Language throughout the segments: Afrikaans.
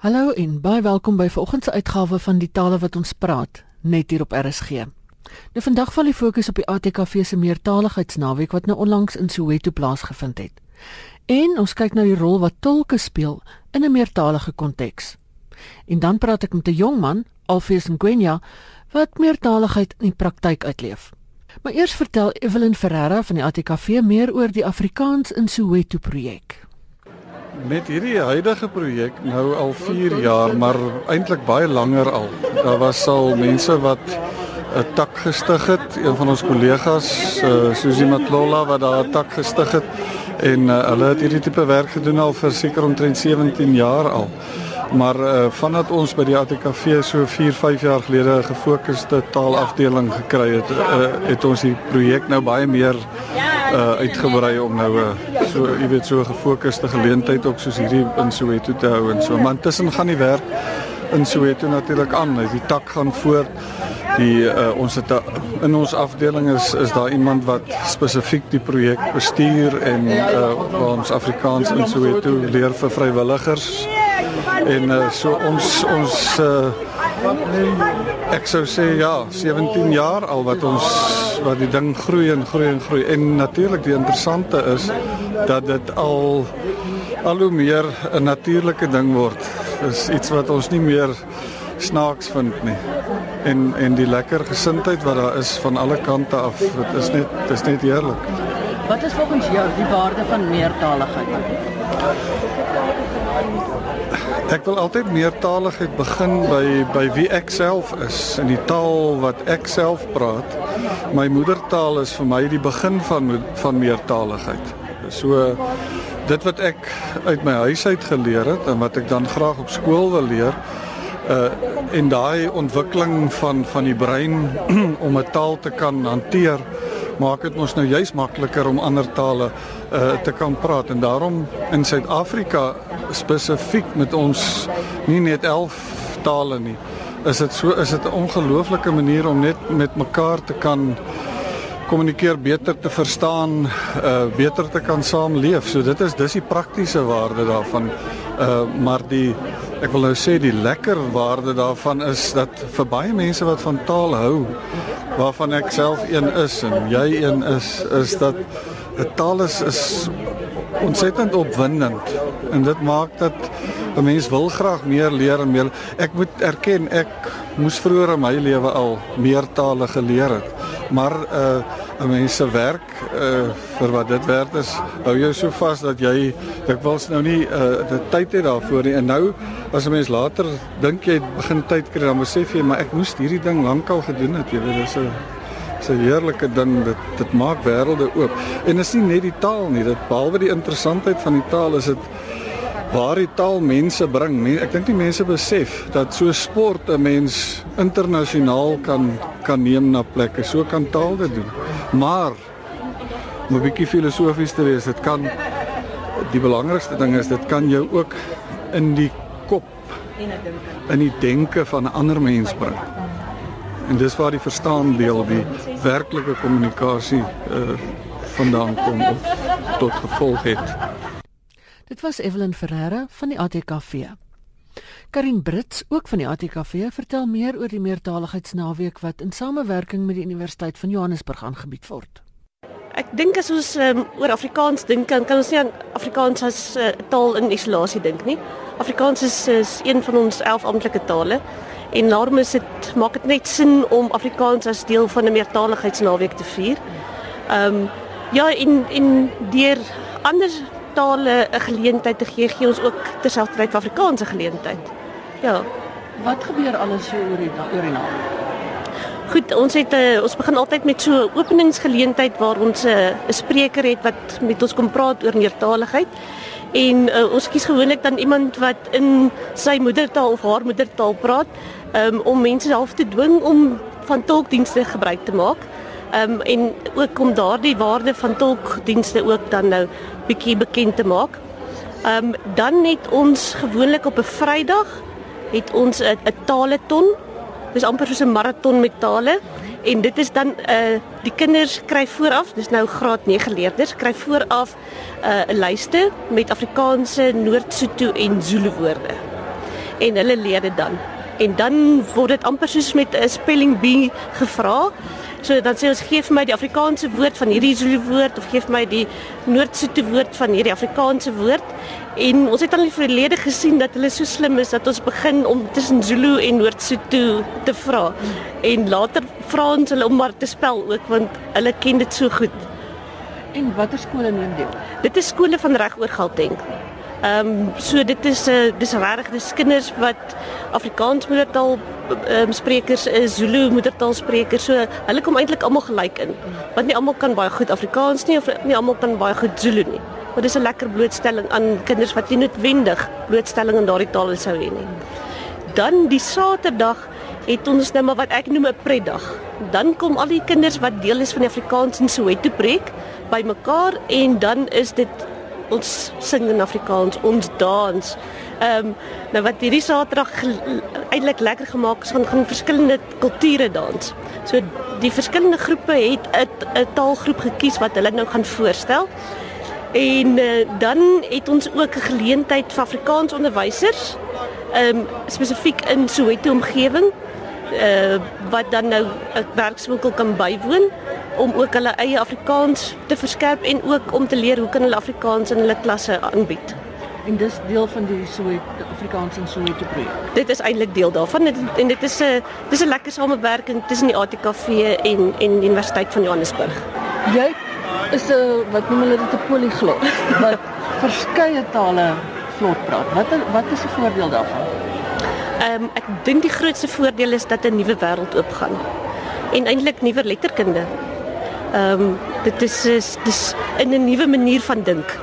Hallo en baie welkom by vanoggend se uitgawe van die tale wat ons praat net hier op RSG. Nou vandag val die fokus op die ATKV se meertaligheidsnaweek wat nou onlangs in Soweto plaasgevind het. En ons kyk nou die rol wat tolke speel in 'n meertalige konteks. En dan praat ek met 'n jong man, Alfees Ngwenya, wat meertaligheid in die praktyk uitleef. Maar eers vertel Evelyn Ferreira van die ATKV meer oor die Afrikaans in Soweto projek. Met hierdie huidige projek nou al 4 jaar, maar eintlik baie langer al. Daar was al mense wat 'n tak gestig het, een van ons kollegas, uh, Susie Matlola wat daar 'n tak gestig het en uh, hulle het hierdie tipe werk gedoen al vir seker omtrent 17 jaar al. Maar uh, vandat ons by die ATKV so 4, 5 jaar gelede 'n gefokusde taalafdeling gekry het, uh, het ons die projek nou baie meer uh, uitgebrei om nou 'n uh, so jy weet so gefokusde geleentheid ook soos hierdie in Soweto te hou en so. Maar intussen gaan die werk in Soweto natuurlik aan. Die tak gaan voort. Die uh, ons het a, in ons afdeling is is daar iemand wat spesifiek die projek bestuur en uh, ons Afrikaans in Soweto leer vir vrywilligers. En uh, so ons ons uh, ek sou sê ja, 17 jaar al wat ons wat die ding groei en groei en groei en natuurlik die interessante is dat dit al al hoe meer 'n natuurlike ding word. Dis iets wat ons nie meer snaaks vind nie. En en die lekker gesindheid wat daar is van alle kante af, dit is net dis net heerlik. Wat is volgens jou die waarde van meertaligheid? Ek wil altyd meertaligheid begin by by wie ek self is in die taal wat ek self praat. My moedertaal is vir my die begin van van meertaligheid. So dit wat ek uit my huis uit geleer het en wat ek dan graag op skool wil leer uh en daai ontwikkeling van van die brein om 'n taal te kan hanteer maak dit ons nou juis makliker om ander tale uh, te kan praat. En daarom in Suid-Afrika spesifiek met ons nie net 11 tale nie is dit so is dit 'n ongelooflike manier om net met mekaar te kan kommunikeer beter te verstaan uh beter te kan saamleef. So dit is dis die praktiese waarde daarvan. Uh maar die ek wil nou sê die lekker waarde daarvan is dat vir baie mense wat van taal hou waarvan ek self een is en jy een is is dat 'n taal is, is ontsettend opwindend. En dit maak dat 'n mens wil graag meer leer en meer ek moet erken ek moes vroeër in my lewe al meer tale geleer het maar uh, 'n mens se werk uh, vir wat dit werd is hou jou so vas dat jy ek wils nou nie uh, die tyd het daarvoor nie. En nou as 'n mens later dink jy begin tyd kry dan besef jy maar ek moes hierdie ding lankal gedoen het jy weet dis 'n 'n heerlike ding dit dit maak wêrelde oop. En is nie net die taal nie dit behalwe die interessantheid van die taal is dit waar die taal mense bring ek dink die mense besef dat so sport 'n mens internasionaal kan kan neem na plekke. So kan taal dit doen. Maar om 'n bietjie filosofies te wees dit kan die belangrikste ding is dit kan jou ook in die kop in die denke van 'n ander mens bring. En dis waar die verstaan deel die werklike kommunikasie uh vandaan kom of tot gevolg het. Dit was Evelyn Ferreira van die ATKV. Karin Brits, ook van die ATKV, vertel meer oor die meertaligheidsnaweek wat in samewerking met die Universiteit van Johannesburg aangebied word. Ek dink as ons um, oor Afrikaans dink, kan ons nie aan Afrikaans as 'n uh, taal in isolasie dink nie. Afrikaans is, is een van ons 11 amptelike tale en daarom is dit maak dit net sin om Afrikaans as deel van 'n meertaligheidsnaweek te vier. Ehm um, ja in in deur ander tale 'n geleentheid te gee, gee ons ook terselfdertyd Afrikaanse geleentheid. Ja. Wat gebeur alles so oor die oor die naweek? Goed, ons het uh, ons begin altyd met so 'n openingsgeleentheid waar ons eh, 'n uh, spreker het wat met ons kom praat oor meertaligheid. En uh, ons kies gewoonlik dan iemand wat in sy moedertaal of haar moedertaal praat um, om mense half te dwing om van tolkdienste gebruik te maak. Um, en ook om daardie waarde van tolkdienste ook dan nou bietjie bekend te maak. Um, dan het ons gewoonlik op 'n Vrydag het ons 'n taleton. Dis amper soos 'n maraton met tale en dit is dan uh die kinders kry vooraf, dis nou graad 9 leerders kry vooraf uh 'n lyste met Afrikaanse, Noord-Sotho en Zulu woorde. en hulle leer dit dan. En dan word dit amper soos met 'n spelling bee gevra. So dan sê ons gee vir my die Afrikaanse woord van hierdie Zulu woord of gee vir my die Noord-Sotho woord van hierdie Afrikaanse woord. En ons het al in die verlede gesien dat hulle so slim is dat ons begin om tussen Zulu en Noord-Sotho te vra. En later vra ons hulle om maar te spel ook want hulle ken dit so goed. En watter skole neem deel? Dit is skole van reg oor Gauteng. Ehm um, so dit is 'n uh, dis regtig dis kinders wat Afrikaans moedertaal um, sprekers is, Zulu moedertaal sprekers. So hulle kom eintlik almal gelyk in. Want nie almal kan baie goed Afrikaans nie of nie almal kan baie goed Zulu nie. Maar dis 'n lekker blootstelling aan kinders wat nie noodwendig blootstelling in daardie taal sou hê nie. Dan die Saterdag het ons nou maar wat ek noem 'n pretdag. Dan kom al die kinders wat deel is van die Afrikaans in Soweto preek bymekaar en dan is dit ons sing in Afrikaans, ons dans. Ehm um, nou wat hierdie Saterdag eintlik lekker gemaak is, gaan gaan verskillende kulture dans. So die verskillende groepe het 'n taalgroep gekies wat hulle nou gaan voorstel. En uh, dan het ons ook 'n geleentheid vir Afrikaans onderwysers ehm um, spesifiek in Soweto omgewing uh, wat dan nou 'n werkswinkel kan bywoon om ook hulle eie Afrikaans te verskerp en ook om te leer hoe kan hulle Afrikaans in hulle klasse aanbied. En dis deel van die Soweto Afrikaans en Soweto projek. Dit is eintlik deel daarvan dit, en dit is 'n dis 'n lekker samewerking tussen die ATKV en en die Universiteit van Johannesburg. Jy is 'n wat noem hulle dit 'n polyglot wat verskeie tale vlot praat. Wat wat is 'n voorbeeld daarvan? Ehm um, ek dink die grootste voordeel is dat 'n nuwe wêreld oopgaan en eintlik nuwe letterkunde. Ehm um, dit is is dis in 'n nuwe manier van dink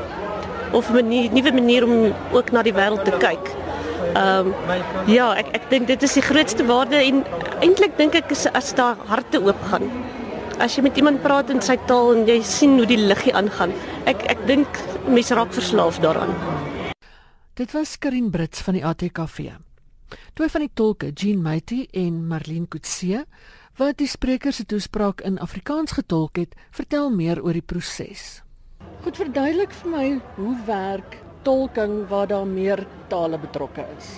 of 'n nuwe manier om ook na die wêreld te kyk. Ehm um, ja, ek ek dink dit is die grootste waarde en eintlik dink ek is as daar harte oop gaan. As jy met iemand praat in sy taal en jy sien hoe die liggie aangaan. Ek ek dink mense raak verslaaf daaraan. Dit was Karin Brits van die ATKV. Twee van die tolke, Jean Meity en Marlene Kutse, wat die spreker se toespraak in Afrikaans getolk het, vertel meer oor die proses. Goed verduidelik vir my hoe werk tolking waar daar meer tale betrokke is.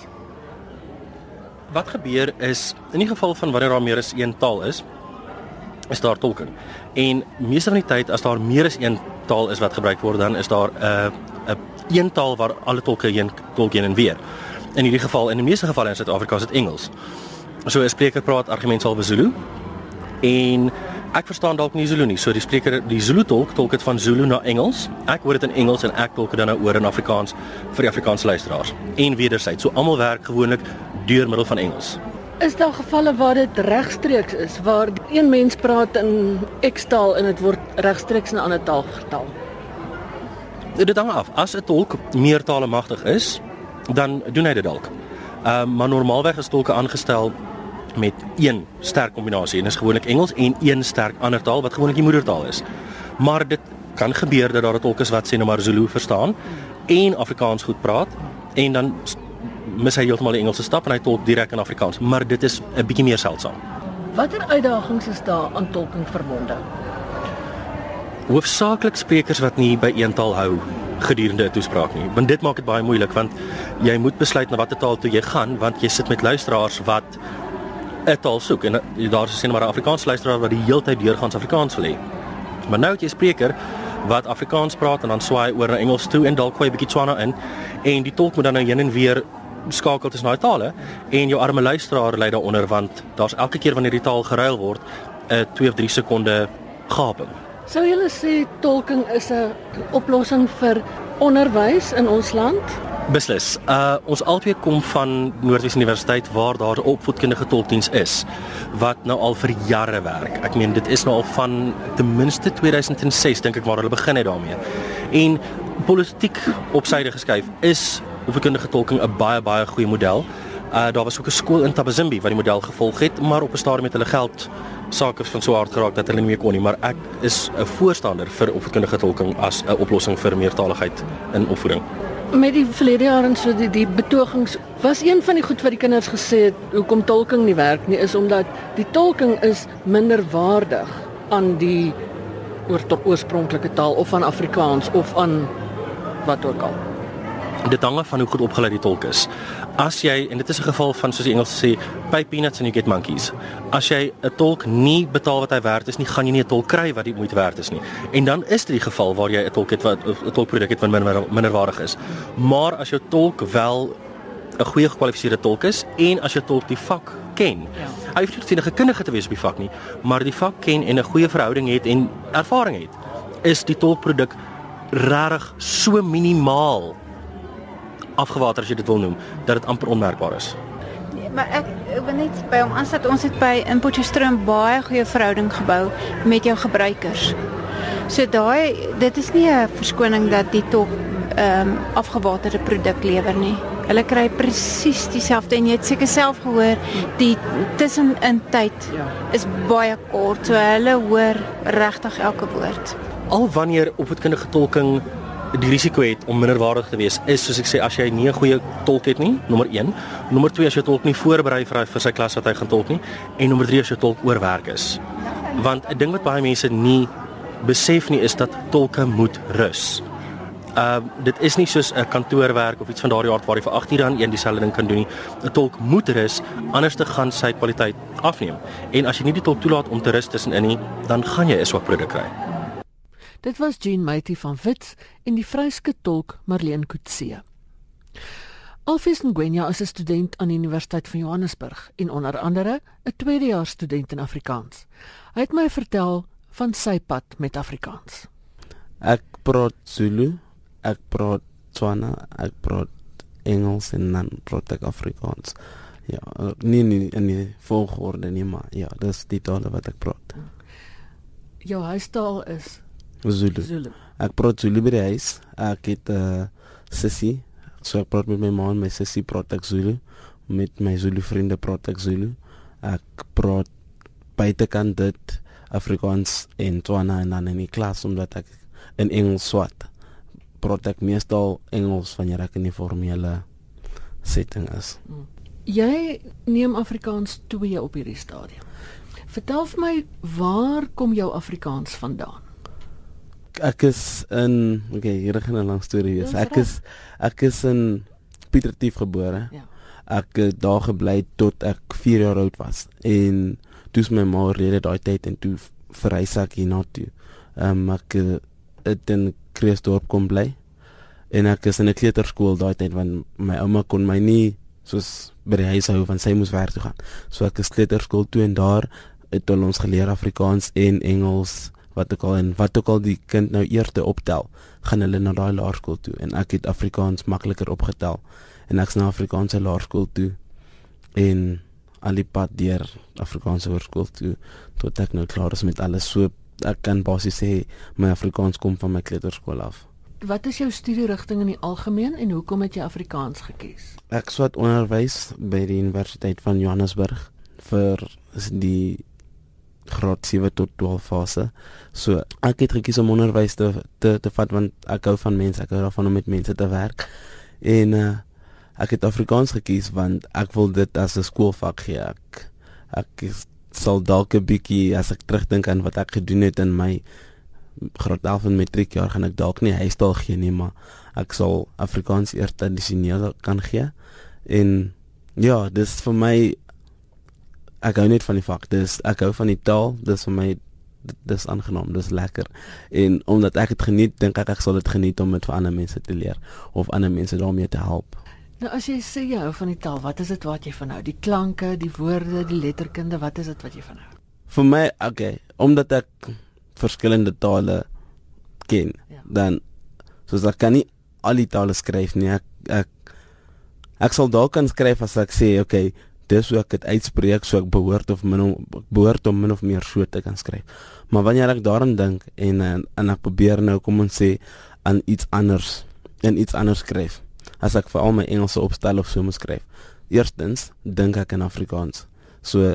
Wat gebeur is in die geval van wanneer daar meer as een taal is, is daar tolking. En meeste van die tyd as daar meer as een taal is wat gebruik word, dan is daar 'n uh, 'n uh, een taal waar alle tolke heen tolk heen en weer. In hierdie geval in die meeste gevalle in Suid-Afrika is dit Engels. So 'n spreker praat argument sal Zulu en ek verstaan dalk nie Zulu nie. So die spreker, die Zulu tolk, tolk dit van Zulu na Engels. Ek hoor dit in Engels en ek tolk dit dan nou oor in Afrikaans vir die Afrikaanse luisteraars. En wederzijds, so almal werk gewoonlik deur middel van Engels. Is daar gevalle waar dit regstreeks is waar een mens praat in X taal en dit word regstreeks in 'n ander taal vertaal? Dit hang af. As 'n tolk meertale magtig is, dan doen hy dit dalk. Ehm um, maar normaalweg is tolke aangestel met een sterk kombinasie en dis gewoonlik Engels en een sterk ander taal wat gewoonlik die moedertaal is. Maar dit kan gebeur dat daar 'n tolk is wat sê nou maar Zulu verstaan en Afrikaans goed praat en dan mis hy heeltemal die Engelse stap en hy tolk direk in Afrikaans, maar dit is 'n bietjie meer seldsaam. Watter uitdagings is daar aan tolking verbonde? Hoofsaaklik sprekers wat nie by een taal hou gedurende 'n toespraak nie. Want dit maak dit baie moeilik want jy moet besluit na watter taal toe jy gaan want jy sit met luisteraars wat 'n taal soek en eh, daar is sien maar 'n Afrikaans luisteraar wat die hele tyd deurgangs Afrikaans wil hê. Maar nou het jy 'n spreker wat Afrikaans praat en dan swaai oor na Engels toe en dalk gooi 'n bietjie Tswana in en die tolk moet dan nou heen en weer skakel tussen daai tale en jou arme luisteraar lê daaronder want daar's elke keer wanneer die taal geruil word 'n 2 of 3 sekonde gaping. Sou jy sê tolking is 'n oplossing vir onderwys in ons land? Beslis. Uh ons albei kom van Noordwes Universiteit waar daar opvoedkundige tolkdiens is wat nou al vir jare werk. Ek meen dit is nou al van ten minste 2006 dink ek waar hulle begin het daarmee. En politiek opsyde geskuif is opvoedkundige tolking 'n baie baie goeie model. Uh daar was ook 'n skool in Tabazimbi wat die model gevolg het, maar op 'n stadium het hulle geld sake van so hard geraak dat hulle nie meer kon nie, maar ek is 'n voorstander vir opvoedkundige tolking as 'n oplossing vir meertaligheid in opvoeding met die verlede jaar en so die die betogings was een van die goed wat die kinders gesê het hoekom tolking nie werk nie is omdat die tolking is minder waardig aan die oor oorspronklike taal of van Afrikaans of aan wat ook al. Dit hang af van hoe goed opgeleid die tolk is. As jy en dit is 'n geval van soos die Engels sê, pay peanuts and you get monkeys. As jy 'n tolk nie betaal wat hy werd is nie, gaan jy nie 'n tolk kry wat die moeite werd is nie. En dan is dit die geval waar jy 'n tolk het wat 'n tolkproduk het wat minder minderwaardig is. Maar as jou tolk wel 'n goeie gekwalifiseerde tolk is en as jou tolk die vak ken. Ja. Hy hoef nie 'n kundige te wees op die vak nie, maar die vak ken en 'n goeie verhouding het en ervaring het, is die tolkproduk regtig so minimaal afgewater as jy dit wil noem dat dit amper onmerkbaar is. Nee, maar ek ek wil net by hom aansit ons het by in Potchefstroom baie goeie verhouding gebou met jou gebruikers. So daai dit is nie 'n verskoning dat die tolk ehm um, afgewaterde produk lewer nie. Hulle kry presies dieselfde en jy het seker self gehoor die tussenin tyd ja. is baie kort. So hulle hoor regtig elke woord. Al wanneer opvoedkundige tolking die risiko het om minderwaardig te wees is soos ek sê as jy nie 'n goeie tolk het nie, nommer 1. Nommer 2 as jy tolk nie voorberei vir vir sy klas wat hy gaan tolk nie en nommer 3 as jy tolk oorwerk is. Want 'n ding wat baie mense nie besef nie is dat tolke moet rus. Uh dit is nie soos 'n kantoorwerk of iets van daardie aard waar jy vir 8 ure aan een dieselfde ding kan doen nie. 'n Tolk moet rus anders te gaan sy kwaliteit afneem. En as jy nie die tolk toelaat om te rus tussenin nie, dan gaan jy 'n swak produk kry. Dit was Jean Maitie van Wits en die vryske tolk Marlene Kutse. Alfie Ngwenya is 'n student aan die Universiteit van Johannesburg en onder andere 'n tweedejaars student in Afrikaans. Hy het my vertel van sy pad met Afrikaans. Ek praat Zulu ek praat Tswana, ek praat Engels en dan praat ek Afrikaans. Ja, nie nie in die volgorde nie, maar ja, dis die tale wat ek praat. Jou huistaal is Zulu. Zulu. Ek praat Zulu by die huis. Ek het 'n uh, sussie, so ek praat met my ma en my sussie praat ek Zulu. Met my Zulu vriende praat ek Zulu. Ek praat buitekant dit Afrikaans en Tswana en dan in die klas omdat ek in Engels swat praat ek meestal Engels wanneer ek in 'n formele setting is. Mm. Jy neem Afrikaans 2 op hierdie stadium. Vertel vir my waar kom jou Afrikaans vandaan? Ek is in okay, hier gaan 'n lang storie wees. Ek is ek is in Pietertief gebore. Ja. Ek het daar gebly tot ek 4 jaar oud was en toe is my ma rede daai tyd en toe verhuis ek hier na toe. Ehm um, ek het in Kreeusdorp kom bly. En ek is in 'n kleuterskool daai tyd want my ouma kon my nie soos by die huis hou van sy moes werk toe gaan. So ek is kleuterskool toe en daar het ons geleer Afrikaans en Engels wat ook al en wat ook al die kind nou eerste optel, gaan hulle na daai laerskool toe en ek het Afrikaans makliker opgetel en ek's na Afrikaanse laerskool toe en al die pad deur Afrikaanse hoërskool toe tot ek nou klaar is met alles so ek kan basies sê my Afrikaans kom van my kleuterskool af. Wat is jou studierigting in die algemeen en hoekom het jy Afrikaans gekies? Ek swat onderwys by die Universiteit van Johannesburg vir die graad 7 tot 12 fase. So ek het gekies om onderwys te te te vat want ek hou van mense, ek hou daarvan om met mense te werk. En uh, ek het Afrikaans gekies want ek wil dit as 'n skoolvak gee. Ek ek sal dalk 'n bietjie as ek terugdink aan wat ek gedoen het in my graad 11 en matriek jaar gaan ek dalk nie huistaal gee nie maar ek sal Afrikaans eers tradisioneel kan gee en ja dis vir my ek hou net van die vak dis ek hou van die taal dis vir my dis aangenaam dis lekker en omdat ek dit geniet dink ek ek sal dit geniet om met vir ander mense te leer of ander mense daarmee te help Nou as jy sê jy hou van die taal, wat is dit wat jy van hou? Die klanke, die woorde, die letterkunde, wat is dit wat jy van hou? Vir my, okay, omdat ek verskillende tale ken, ja. dan soos ek kan nie al die tale skryf nie. Ek ek ek sal dalk kan skryf as ek sê, okay, dis hoe ek dit uitspreek, so ek behoort of min behoort om min of meer so te kan skryf. Maar wanneer ek daaraan dink en en ek probeer nou kom ons sê aan iets anders en iets anders skryf as ek vir al my Engelse opstel of so moet skryf. Eerstens dink ek in Afrikaans. So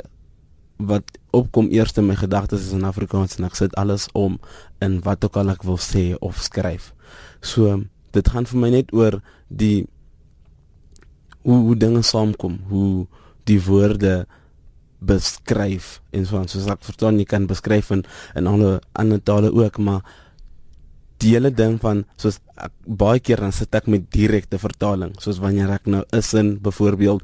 wat opkom eers in my gedagtes is in Afrikaans en ek sit alles om in wat ook al ek wil sê of skryf. So dit gaan vir my net oor die hoe hoe dinge saamkom, hoe die woorde beskryf en so aan. Soos ek verstaan jy kan beskryf in in ander ander tale ook maar die hele ding van soos ek, baie keer dan sit ek met direkte vertaling. Soos wanneer ek nou is in byvoorbeeld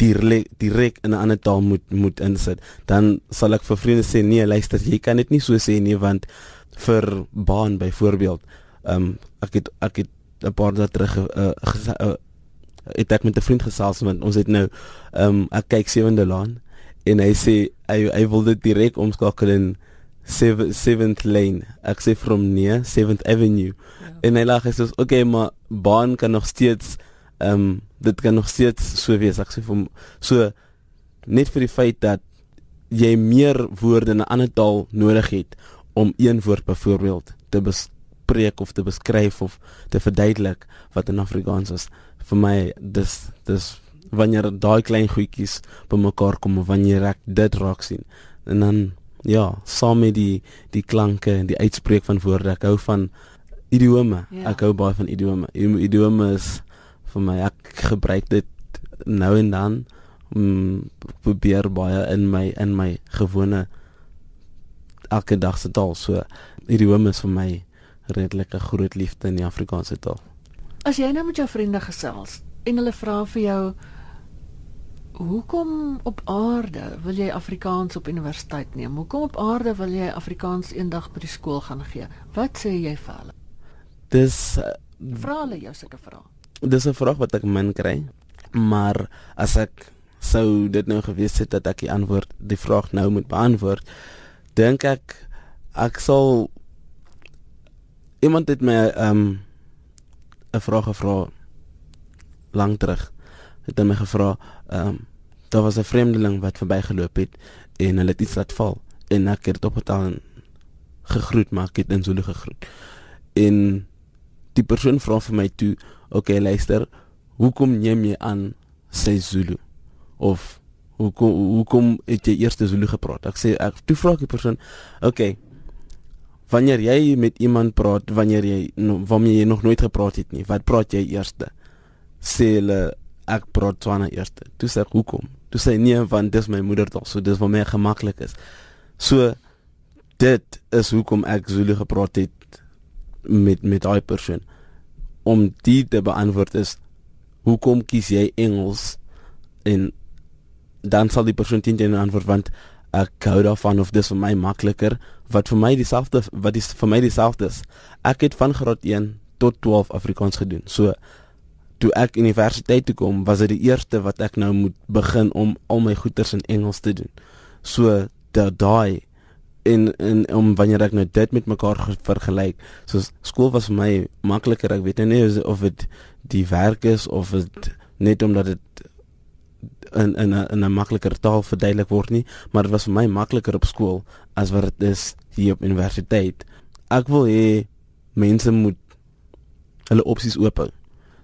direk direk in 'n ander taal moet moet insit dan sal ek vir vriende sê nee luister jy kan dit nie so sê nie want vir baan byvoorbeeld ehm um, ek het ek het 'n paar dae terug uh, uh, het ek met 'n vriend gesels want ons het nou ehm um, ek kyk sewende laan en hy sê hy hy wil dit direk omskakel in 7th lane. Ek sê from near 7th Avenue. Ja. En hy lag hy sê okay, maar baan kan nog steeds ehm um, dit kan nog steeds so wees. Ek sê vir hom so net vir die feit dat jy meer woorde in 'n ander taal nodig het om een woord byvoorbeeld te bespreek of te beskryf of te verduidelik wat in Afrikaans is. Vir my dis dis wanneer daai klein goedjies bymekaar kom wanneer ek dit raak sien en dan ja, saam met die die klanke en die uitspreek van woorde. Ek hou van idiome. Ja. Ek hou baie van idiome. Idiome is vir my ek gebruik dit nou en dan om probeer baie in my in my gewone elke dag se taal. So idiome is vir my redelike groot liefde in die Afrikaanse taal. As jy nou met jou vriende gesels en hulle vra vir jou Hoekom op aarde wil jy Afrikaans op universiteit neem? Hoekom op aarde wil jy Afrikaans eendag by die skool gaan gee? Wat sê jy vir hulle? Dis uh, vra hulle jou sulke vrae. Dis 'n vraag wat ek min kry. Maar as ek sou dit nou geweet het dat ek die antwoord die vraag nou moet beantwoord, dink ek ek sal iemand het my ehm um, 'n vraag gevra lank terug. Het hy my gevra ehm um, daar was 'n vreemdeling wat verbygeloop het en hulle het iets laat val en ek het op hotel gegroet maar ek het in Zulu gegroet. En die persoon vra vir my toe, "Oké, okay, luister, hoekom neem jy aan sy Zulu?" Of hoekom hoekom het jy eers Zulu gepraat? Ek sê ek toe vra ek die persoon, "Oké, okay, wanneer jy met iemand praat wanneer jy wanneer jy nog nooit gepraat het nie, wat praat jy eers?" Sê hulle ek praat Tswana eers. Toe sê ek hoekom? Toe sê nee want dis my moedertaal, so dis vir my gemaklik is. So dit is hoekom ek Zulu gepraat het met met daai persoon. Om dit te beantwoord is hoekom kies jy Engels en dan sal die persoon teen teen antwoord want ek hou daarvan of dis vir my makliker wat vir my dieselfde wat is vir my dieselfde is. Ek het van graad 1 tot 12 Afrikaans gedoen. So toe ek universiteit toe kom, was dit die eerste wat ek nou moet begin om al my goeters in Engels te doen. So dat daai in in om wanneer ek nou dit met mekaar vergelyk, so skool was vir my makliker. Ek weet nou nie of dit die werk is of dit net omdat dit in in 'n in 'n makliker taal verduidelik word nie, maar dit was vir my makliker op skool as wat dit is hier op universiteit. Ek wil hê mense moet hulle opsies oop hou.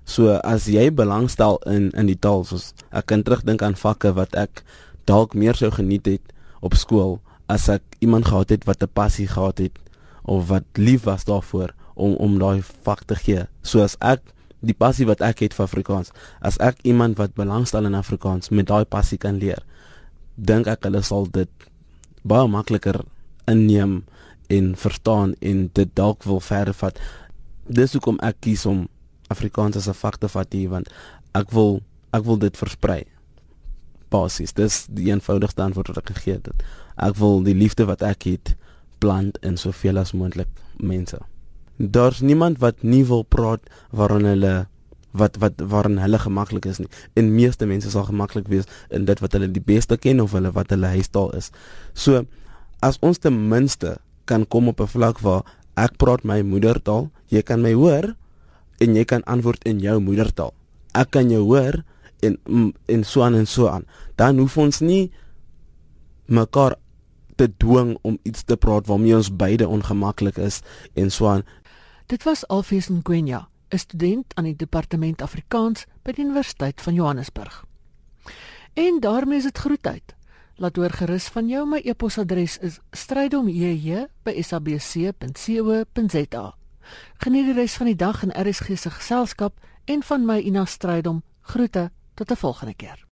So as jy belangstel in in die taal, soos ek kan terugdink aan vakke wat ek dalk meer sou geniet het op skool as ek iemand gehad het wat 'n passie gehad het of wat lief was daarvoor om om daai vak te gee. So as ek die passie wat ek het vir Afrikaans, as ek iemand wat belangstel in Afrikaans met daai passie kan leer, dink ek hulle sal dit baie makliker inneem en verstaan en dit dalk wil verder vat. Dis hoekom ek kies om Afrikaans as 'n vak te vat hier want ek wil ek wil dit versprei. Basies, dis die eenvoudigste antwoord wat ek gegee het. Ek wil die liefde wat ek het plant in soveel as moontlik mense. Daar's niemand wat nie wil praat waarin hulle wat wat waarin hulle gemaklik is nie. En meeste mense sal gemaklik wees in dit wat hulle die beste ken of hulle wat hulle huistaal is. So as ons ten minste kan kom op 'n vlak waar ek praat my moedertaal, jy kan my hoor, en jy kan antwoord in jou moedertaal. Ek kan jou hoor en mm, en so aan en so aan. Dan hoef ons nie mekaar te dwing om iets te praat waarmee ons beide ongemaklik is en so aan. Dit was Alfie Ngwenya, 'n student aan die departement Afrikaans by die Universiteit van Johannesburg. En daarmee is dit groet uit. Laat hoor gerus van jou my e-posadres is strydom@sabc.co.za. Geniet die res van die dag in RSG se geselskap en van my Ina Strydom. Groete tot 'n volgende keer.